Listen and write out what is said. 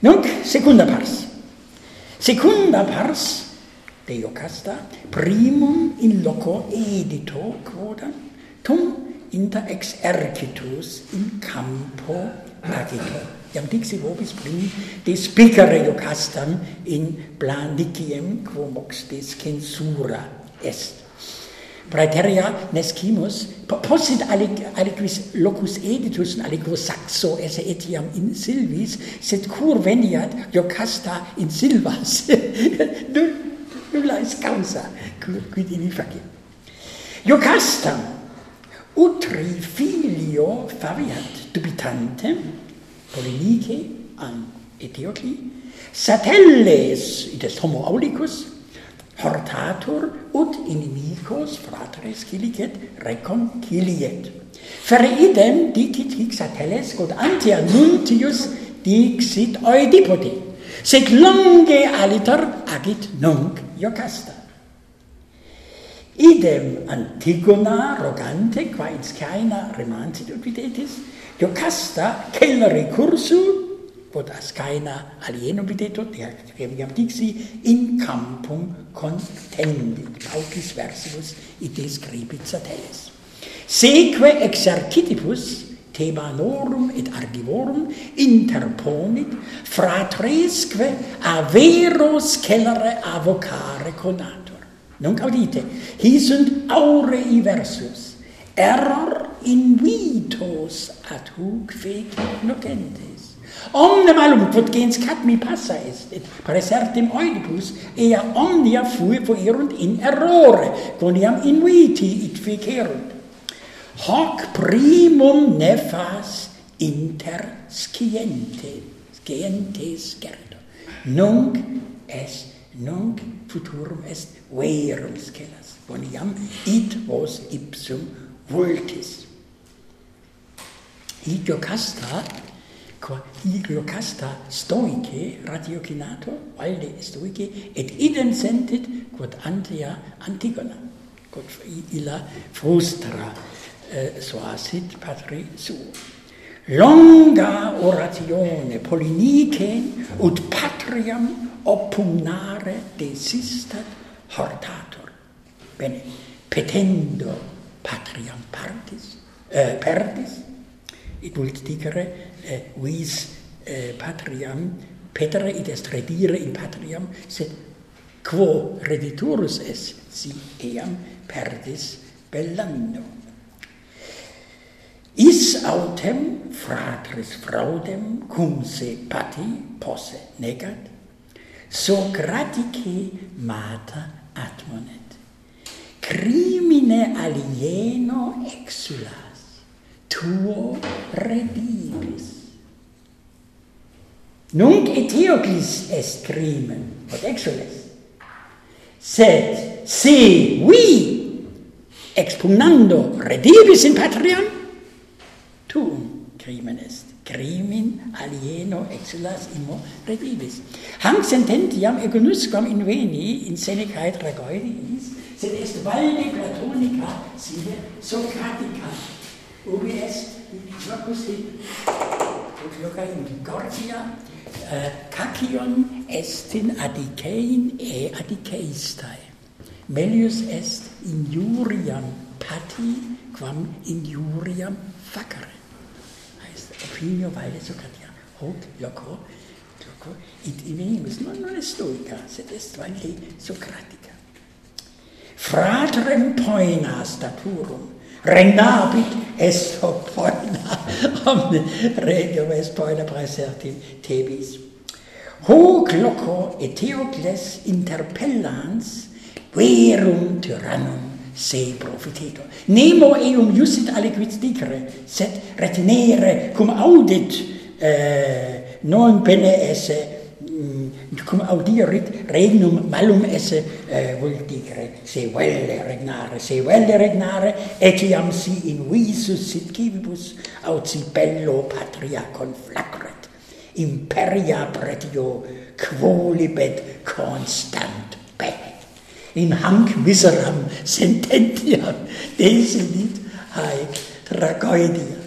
Nunc, secunda pars. Secunda pars, Deo casta, primum in loco edito quodam, tum inter exercitus in campo agito. Iam dixi vobis prim despicere iocastam in planiciem quo mox descensura est praeteria nescimus, possit alic, aliquis locus editus in aliquo saxo esse etiam in silvis, sed cur veniat Jocasta in silvas. Nulla est causa, quid in facit. Jocasta, utri filio faviat dubitante, Polynice an Eteocli, satelles, id est homo aulicus, hortatur ut inimicos fratres cilicet reconciliet. Fere idem dicit hic sateles quod antia nuntius dixit oedipoti, sed longe aliter agit nunc Iocasta. Idem Antigona rogante qua in scaena remansit ut videtis, Iocasta cel recursu podas keiner alienobitetot, der reviam dixi, in campum contendit, paucis versibus ite scribit satellis. Seque exercitibus tebanorum et argivorum interponit fratresque a vero scellere avocare conator. Nunc audite, hi sunt aurei versus, error in vitos ad huc fecit nocentes. Omne malum potgens kat mi passa est et praesertim oedipus ea omnia fui fuerunt in errore quoniam inviti it ficerunt. Hoc primum nefas inter sciente sciente scerdo nunc est nunc futurum est verum scelas quoniam it vos ipsum vultis. Heliocasta qua iglocasta stoice ratiocinato valde stoice et idem sentit quod antia Antigona quod illa frustra eh, soasit patri suo. Longa oratione polinice ut patriam oppugnare desistat hortator. Bene petendo patriam partis eh, perdis et idultigere eh, vis eh, patriam petere id est redire in patriam sed quo rediturus es si eam perdis bellamino is autem fratris fraudem cum se pati posse negat Socratice mata admonet crimine alieno exulat tuo redibis. Nunc Ethiocles est crimen, et exules. Sed si vi expugnando redibis in patriam, tuum crimen est. Crimen alieno exulas imo redibis. Hanc sententiam egonusquam inveni in senecae tragoidis, sed est valde platonica sine socratica ubi est locus hic ut loca in Gorgia uh, eh, kakion est in adicein e adiceistae melius est injuriam pati quam injuriam facere. Heißt opinio valde Socratia hoc loco loco id imenimus non, non est stoica sed est valde Socratica. Fratrem poena staturum regnabit es poena omne regium est poena praesertim tebis. Hoc loco Eteocles interpellans verum tyrannum se profiteto. Nemo eum jussit aliquid dicere, sed retinere cum audit eh, non pene esse cum audirit regnum malum esse eh, vultigre, se velle regnare, se velle regnare, etiam si in visus sit civibus, aut si bello patria conflagret, imperia pretio quo libet constant bene. In hanc miseram sententiam, desilid haec tragoidia.